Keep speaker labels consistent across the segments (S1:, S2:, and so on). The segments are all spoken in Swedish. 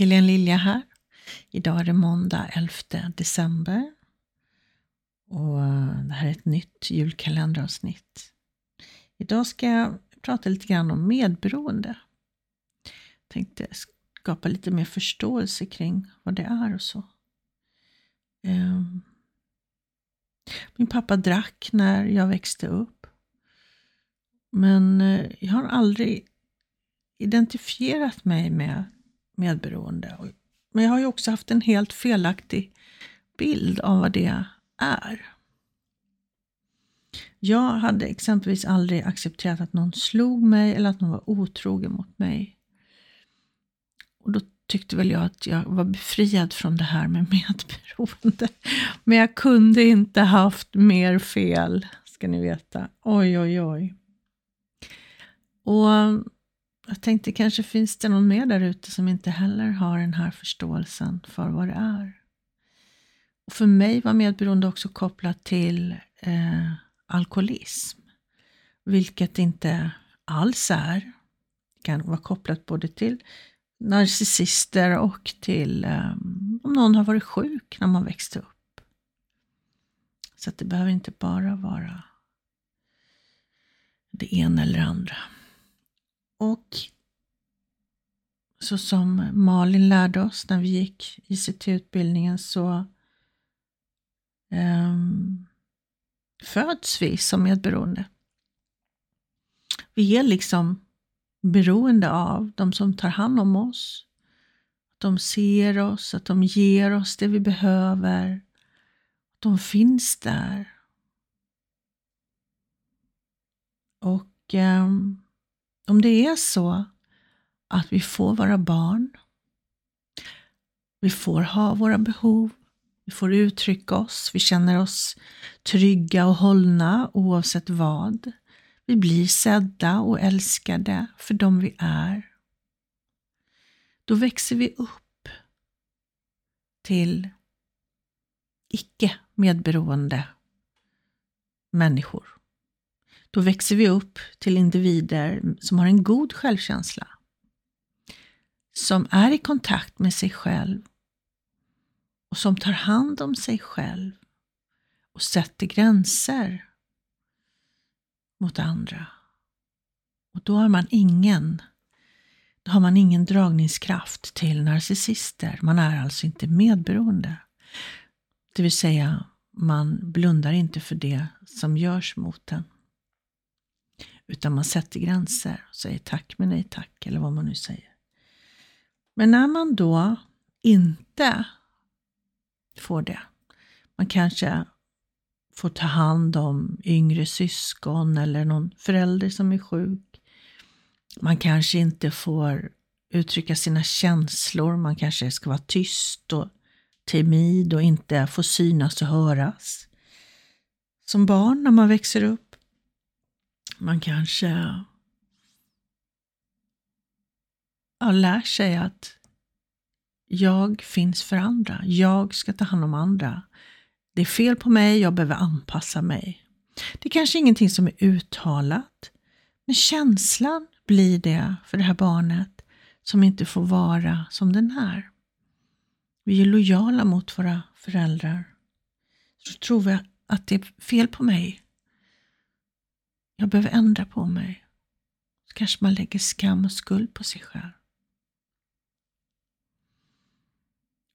S1: Helene Lilja här. Idag är det måndag 11 december. Och eh, det här är ett nytt julkalenderavsnitt. Idag ska jag prata lite grann om medberoende. Jag tänkte skapa lite mer förståelse kring vad det är och så. Ehm. Min pappa drack när jag växte upp. Men eh, jag har aldrig identifierat mig med medberoende. Men jag har ju också haft en helt felaktig bild av vad det är. Jag hade exempelvis aldrig accepterat att någon slog mig eller att någon var otrogen mot mig. Och då tyckte väl jag att jag var befriad från det här med medberoende. Men jag kunde inte haft mer fel, ska ni veta. Oj, oj, oj. Och jag tänkte kanske finns det någon mer där ute som inte heller har den här förståelsen för vad det är. Och för mig var medberoende också kopplat till eh, alkoholism, vilket inte alls är. Det kan vara kopplat både till narcissister och till eh, om någon har varit sjuk när man växte upp. Så att det behöver inte bara vara det ena eller andra. Och så som Malin lärde oss när vi gick ICT-utbildningen så um, föds vi som medberoende. Vi är liksom beroende av de som tar hand om oss. Att de ser oss, att de ger oss det vi behöver. Att de finns där. Och um, om det är så att vi får vara barn, vi får ha våra behov, vi får uttrycka oss, vi känner oss trygga och hållna oavsett vad. Vi blir sedda och älskade för de vi är. Då växer vi upp till icke medberoende människor. Då växer vi upp till individer som har en god självkänsla. Som är i kontakt med sig själv och som tar hand om sig själv och sätter gränser mot andra. Och då har man ingen då har man ingen dragningskraft till narcissister. Man är alltså inte medberoende. Det vill säga, man blundar inte för det som görs mot en. Utan man sätter gränser och säger tack men nej tack, eller vad man nu säger. Men när man då inte får det, man kanske får ta hand om yngre syskon eller någon förälder som är sjuk. Man kanske inte får uttrycka sina känslor, man kanske ska vara tyst och timid och inte få synas och höras. Som barn när man växer upp man kanske ja, lär sig att jag finns för andra. Jag ska ta hand om andra. Det är fel på mig, jag behöver anpassa mig. Det är kanske ingenting som är uttalat, men känslan blir det för det här barnet som inte får vara som den är. Vi är lojala mot våra föräldrar. Så tror vi att det är fel på mig. Jag behöver ändra på mig. Så kanske man lägger skam och skuld på sig själv.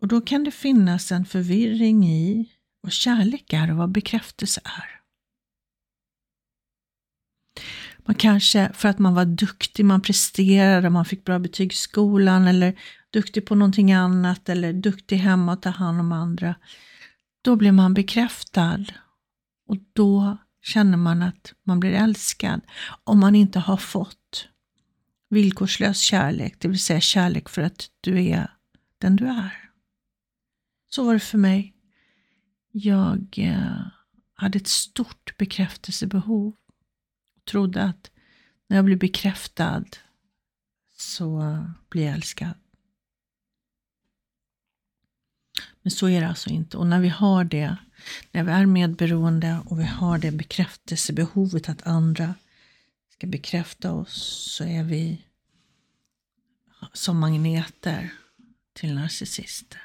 S1: Och då kan det finnas en förvirring i vad kärlek är och vad bekräftelse är. Man kanske, för att man var duktig, man presterade, man fick bra betyg i skolan eller duktig på någonting annat eller duktig hemma och ta hand om andra. Då blir man bekräftad och då känner man att man blir älskad om man inte har fått villkorslös kärlek, det vill säga kärlek för att du är den du är. Så var det för mig. Jag eh, hade ett stort bekräftelsebehov och trodde att när jag blir bekräftad så blir jag älskad. Men så är det alltså inte. Och när vi har det, när vi är medberoende och vi har det bekräftelsebehovet att andra ska bekräfta oss så är vi, som magneter till narcissister.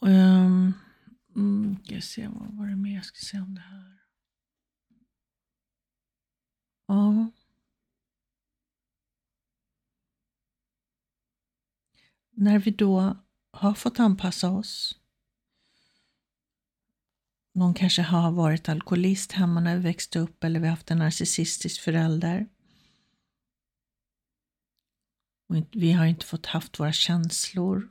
S1: Um, mm, ska se, vad var det mer jag skulle säga om det här? Ja. När vi då har fått anpassa oss. Någon kanske har varit alkoholist hemma när vi växte upp eller vi har haft en narcissistisk förälder. Vi har inte fått haft våra känslor.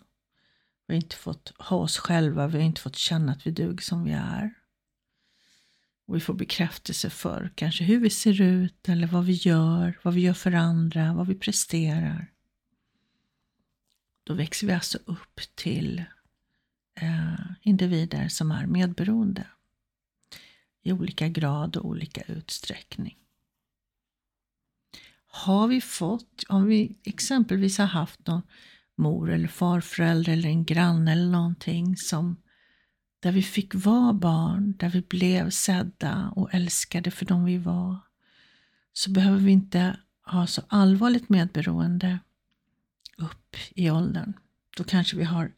S1: Vi har inte fått ha oss själva, vi har inte fått känna att vi duger som vi är. Och vi får bekräftelse för kanske hur vi ser ut eller vad vi gör, vad vi gör för andra, vad vi presterar. Då växer vi alltså upp till eh, individer som är medberoende i olika grad och olika utsträckning. Har vi fått, om vi exempelvis har haft någon mor eller farförälder eller en granne eller någonting som där vi fick vara barn, där vi blev sedda och älskade för dem vi var, så behöver vi inte ha så allvarligt medberoende upp i åldern. Då kanske vi har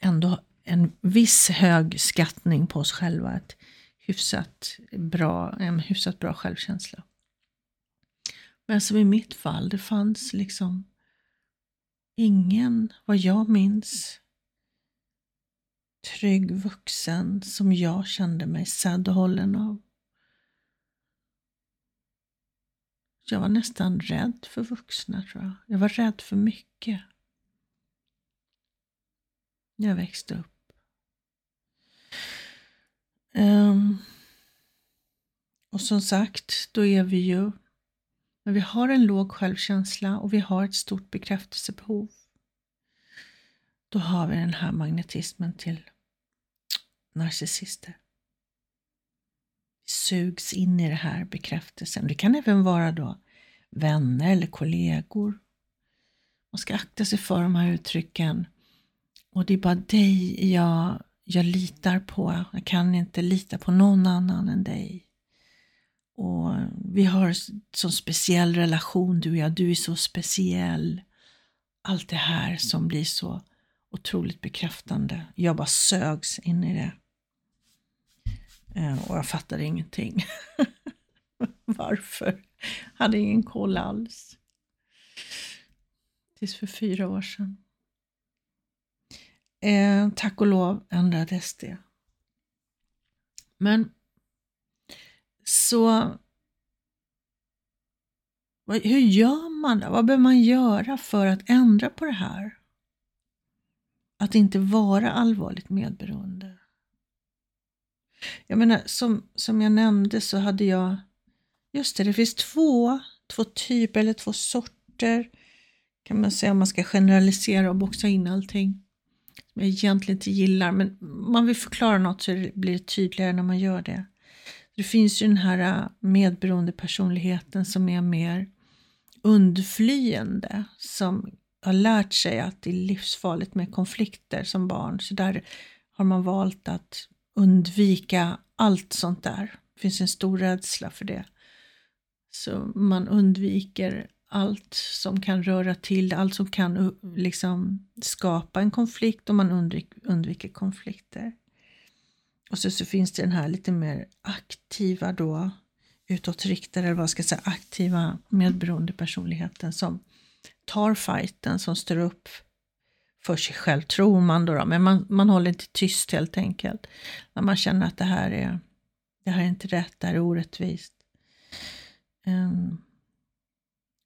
S1: ändå en viss hög skattning på oss själva, ett hyfsat bra, en hyfsat bra självkänsla. Men som i mitt fall, det fanns liksom ingen, vad jag minns, trygg vuxen som jag kände mig sedd och hållen av. Jag var nästan rädd för vuxna tror jag. Jag var rädd för mycket. När jag växte upp. Um, och som sagt, då är vi ju, när vi har en låg självkänsla och vi har ett stort bekräftelsebehov, då har vi den här magnetismen till narcissister. Sugs in i den här bekräftelsen. Det kan även vara då vänner eller kollegor. Man ska akta sig för de här uttrycken. Och det är bara dig jag, jag litar på. Jag kan inte lita på någon annan än dig. Och vi har så speciell relation du och jag. Du är så speciell. Allt det här som blir så otroligt bekräftande. Jag bara sögs in i det. Eh, och jag fattade ingenting. Varför? Hade ingen koll alls. Tills för fyra år sedan. Eh, tack och lov ändrades det. Men så hur gör man? Vad behöver man göra för att ändra på det här? Att inte vara allvarligt medberoende. Jag menar, som, som jag nämnde så hade jag, just det, det finns två, två typer eller två sorter kan man säga om man ska generalisera och boxa in allting. Som jag egentligen inte gillar, men man vill förklara något så det blir tydligare när man gör det. Det finns ju den här äh, medberoende personligheten som är mer undflyende, som har lärt sig att det är livsfarligt med konflikter som barn. Så där har man valt att undvika allt sånt där. Det finns en stor rädsla för det. Så man undviker allt som kan röra till allt som kan uh, liksom skapa en konflikt och man undviker konflikter. Och så, så finns det den här lite mer aktiva då, utåtriktade, eller vad ska jag säga, aktiva medberoende personligheten som tar fighten, som står upp för sig själv, tror man då, då. men man, man håller inte tyst helt enkelt. När man känner att det här är, det här är inte rätt, det här är orättvist. Um,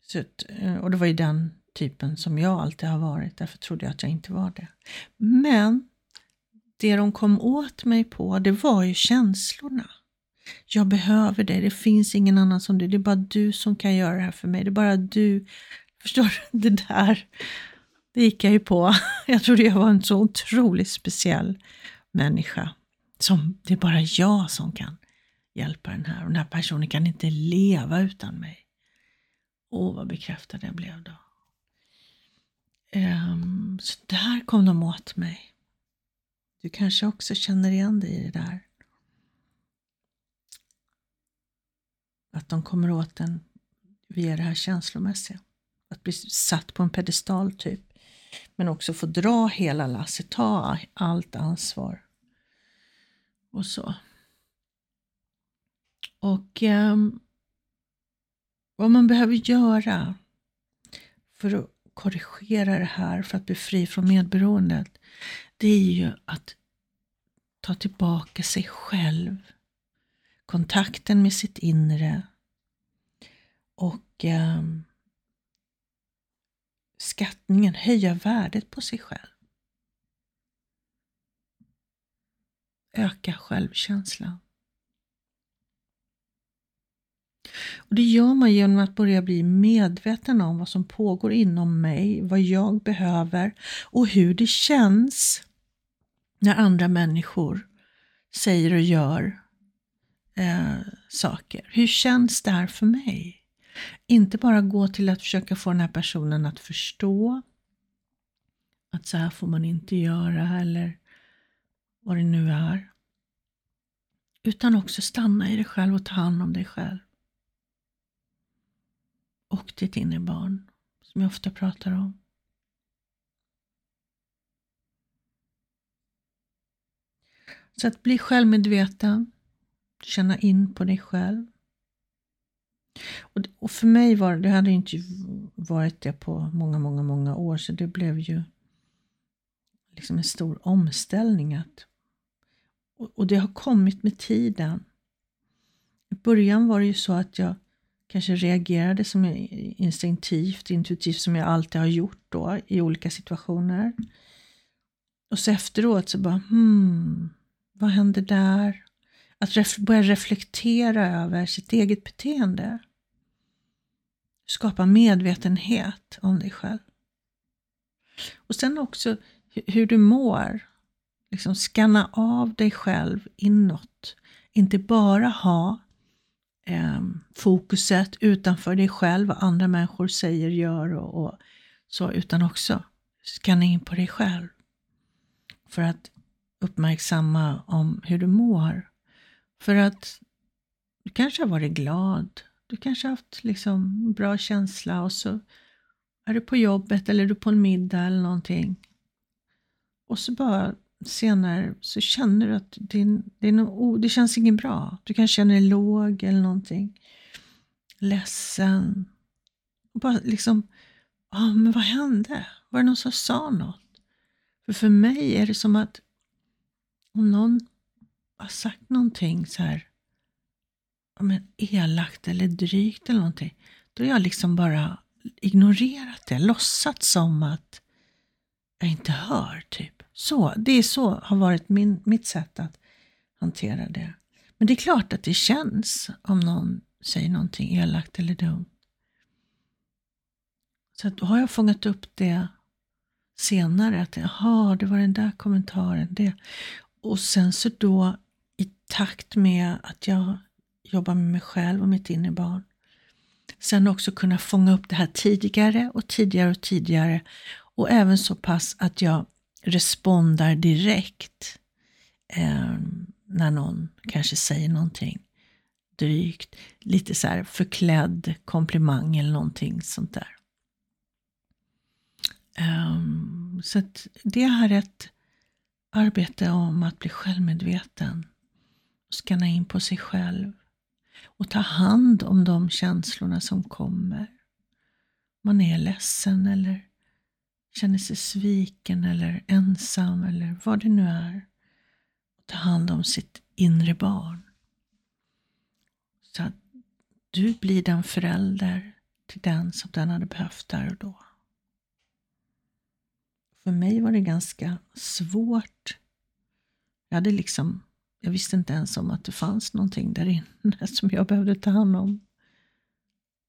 S1: så, eh, och det var ju den typen som jag alltid har varit, därför trodde jag att jag inte var det. Men det de kom åt mig på, det var ju känslorna. Jag behöver det, det finns ingen annan som du, det är bara du som kan göra det här för mig, det är bara du. Förstår du? Det där, det gick jag ju på. Jag trodde jag var en så otroligt speciell människa. Som det är bara jag som kan hjälpa den här och den här personen kan inte leva utan mig. Åh, vad bekräftad jag blev då. Um, så där kom de åt mig. Du kanske också känner igen dig i det där. Att de kommer åt en via det här känslomässiga. att bli satt på en pedestal typ. Men också få dra hela lasset, ta allt ansvar. Och så. Och eh, vad man behöver göra för att korrigera det här, för att bli fri från medberoendet, det är ju att ta tillbaka sig själv. Kontakten med sitt inre. Och eh, skattningen, höja värdet på sig själv. Öka självkänslan. Och Det gör man genom att börja bli medveten om vad som pågår inom mig, vad jag behöver och hur det känns när andra människor säger och gör eh, saker. Hur känns det här för mig? Inte bara gå till att försöka få den här personen att förstå att så här får man inte göra eller vad det nu är. Utan också stanna i dig själv och ta hand om dig själv. Och ditt inre barn, som jag ofta pratar om. Så att bli självmedveten, känna in på dig själv. Och, för mig var det, det hade inte varit det på många, många, många år, så det blev ju liksom en stor omställning. Att, och, och det har kommit med tiden. I början var det ju så att jag kanske reagerade som instinktivt, intuitivt som jag alltid har gjort då i olika situationer. Och så efteråt så bara, hmm, vad hände där? Att ref börja reflektera över sitt eget beteende. Skapa medvetenhet om dig själv. Och sen också hur du mår. Liksom skanna av dig själv inåt. Inte bara ha eh, fokuset utanför dig själv, vad andra människor säger, gör och, och så, utan också skanna in på dig själv. För att uppmärksamma om hur du mår. För att du kanske har varit glad, du kanske har haft liksom bra känsla och så är du på jobbet eller är du på en middag eller någonting. Och så bara senare så känner du att det, din, oh, det känns inget bra. Du kanske känner dig låg eller någonting. Ledsen. Och bara liksom, ja men vad hände? Var det någon som sa något? För för mig är det som att om någon har sagt någonting så här men elakt eller drygt eller någonting, då har jag liksom bara ignorerat det, låtsats som att jag inte hör. typ. Så, Det är så har varit min, mitt sätt att hantera det. Men det är klart att det känns om någon säger någonting elakt eller dumt. Så då har jag fångat upp det senare, att jaha, det var den där kommentaren. Det. Och sen så då i takt med att jag Jobba med mig själv och mitt inre barn, sen också kunna fånga upp det här tidigare och tidigare och tidigare. Och även så pass att jag respondar direkt eh, när någon kanske säger någonting drygt, lite så här förklädd komplimang eller någonting sånt där. Um, så det här är ett arbete om att bli självmedveten, skanna in på sig själv och ta hand om de känslorna som kommer. Man är ledsen eller känner sig sviken eller ensam eller vad det nu är. Ta hand om sitt inre barn. Så att du blir den förälder till den som den hade behövt där och då. För mig var det ganska svårt. Jag hade liksom, jag visste inte ens om att det fanns någonting där inne som jag behövde ta hand om.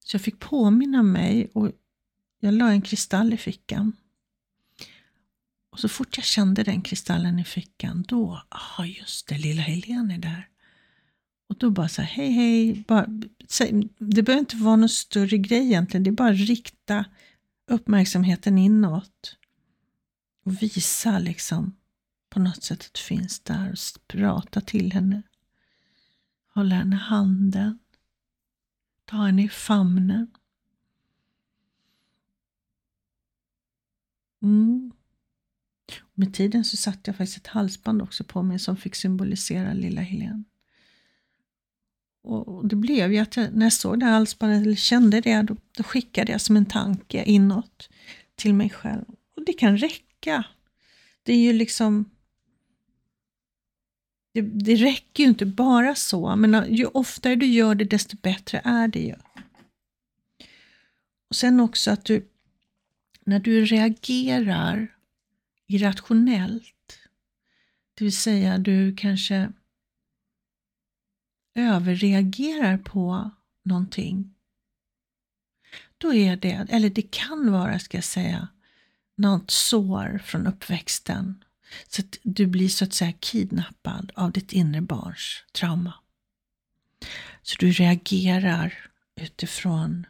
S1: Så jag fick påminna mig och jag la en kristall i fickan. Och så fort jag kände den kristallen i fickan, då, ja ah, just det, lilla Helene är där. Och då bara så här, hej hej, bara, det behöver inte vara någon större grej egentligen, det är bara att rikta uppmärksamheten inåt och visa liksom på något sätt att du finns där och prata till henne. Hålla henne i handen. Ta henne i famnen. Mm. Med tiden så satte jag faktiskt ett halsband också på mig som fick symbolisera lilla Helene. Och det blev ju att jag, när jag såg det här halsbandet, eller kände det, då, då skickade jag som en tanke inåt till mig själv. Och det kan räcka. Det är ju liksom det, det räcker ju inte bara så, men ju oftare du gör det desto bättre är det ju. Och Sen också att du, när du reagerar irrationellt, det vill säga du kanske överreagerar på någonting, då är det, eller det kan vara, ska jag säga, något sår från uppväxten så att du blir så att säga kidnappad av ditt inre barns trauma. Så du reagerar utifrån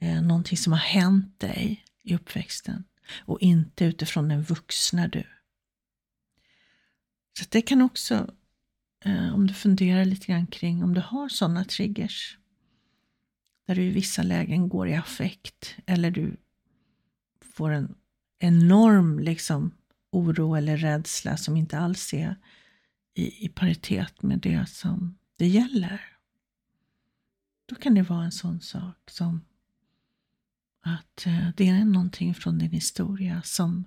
S1: eh, någonting som har hänt dig i uppväxten och inte utifrån den vuxna du. Så det kan också, eh, om du funderar lite grann kring om du har sådana triggers, där du i vissa lägen går i affekt eller du får en enorm liksom, oro eller rädsla som inte alls är i, i paritet med det som det gäller. Då kan det vara en sån sak som att eh, det är någonting från din historia som,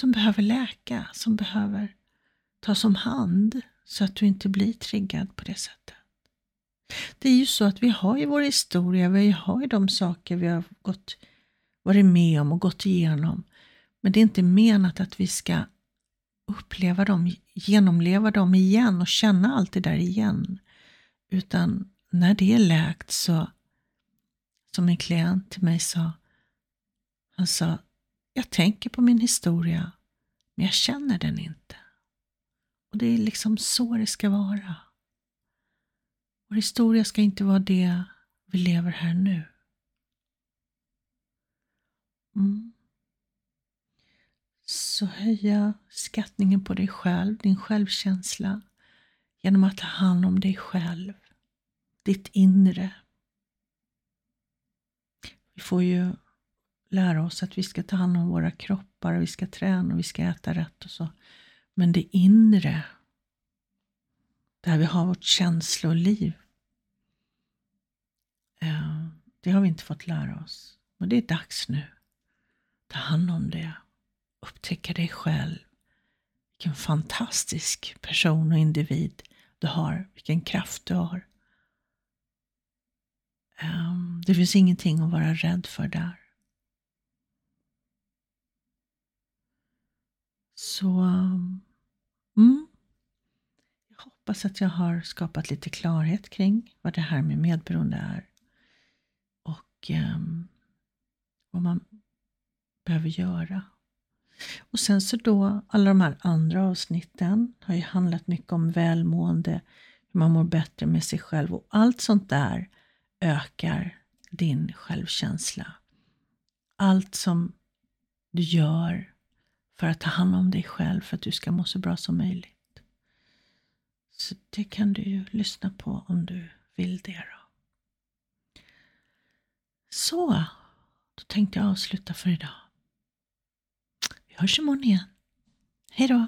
S1: som behöver läka, som behöver tas om hand så att du inte blir triggad på det sättet. Det är ju så att vi har ju vår historia, vi har ju de saker vi har gått, varit med om och gått igenom men det är inte menat att vi ska uppleva dem, genomleva dem igen och känna allt det där igen. Utan när det är läkt så, som en klient till mig sa, han sa, jag tänker på min historia, men jag känner den inte. Och det är liksom så det ska vara. Vår historia ska inte vara det vi lever här nu. Mm så höja skattningen på dig själv, din självkänsla, genom att ta hand om dig själv, ditt inre. Vi får ju lära oss att vi ska ta hand om våra kroppar vi ska träna och vi ska äta rätt och så. Men det inre, där vi har vårt känsloliv, eh, det har vi inte fått lära oss. Och det är dags nu. Ta hand om det upptäcka dig själv. Vilken fantastisk person och individ du har. Vilken kraft du har. Um, det finns ingenting att vara rädd för där. Så um, mm, jag hoppas att jag har skapat lite klarhet kring vad det här med medberoende är. Och um, vad man behöver göra och sen så då, alla de här andra avsnitten har ju handlat mycket om välmående, hur man mår bättre med sig själv och allt sånt där ökar din självkänsla. Allt som du gör för att ta hand om dig själv för att du ska må så bra som möjligt. Så det kan du ju lyssna på om du vill det. Då. Så, då tänkte jag avsluta för idag. Vi hörs imorgon igen. Hej då!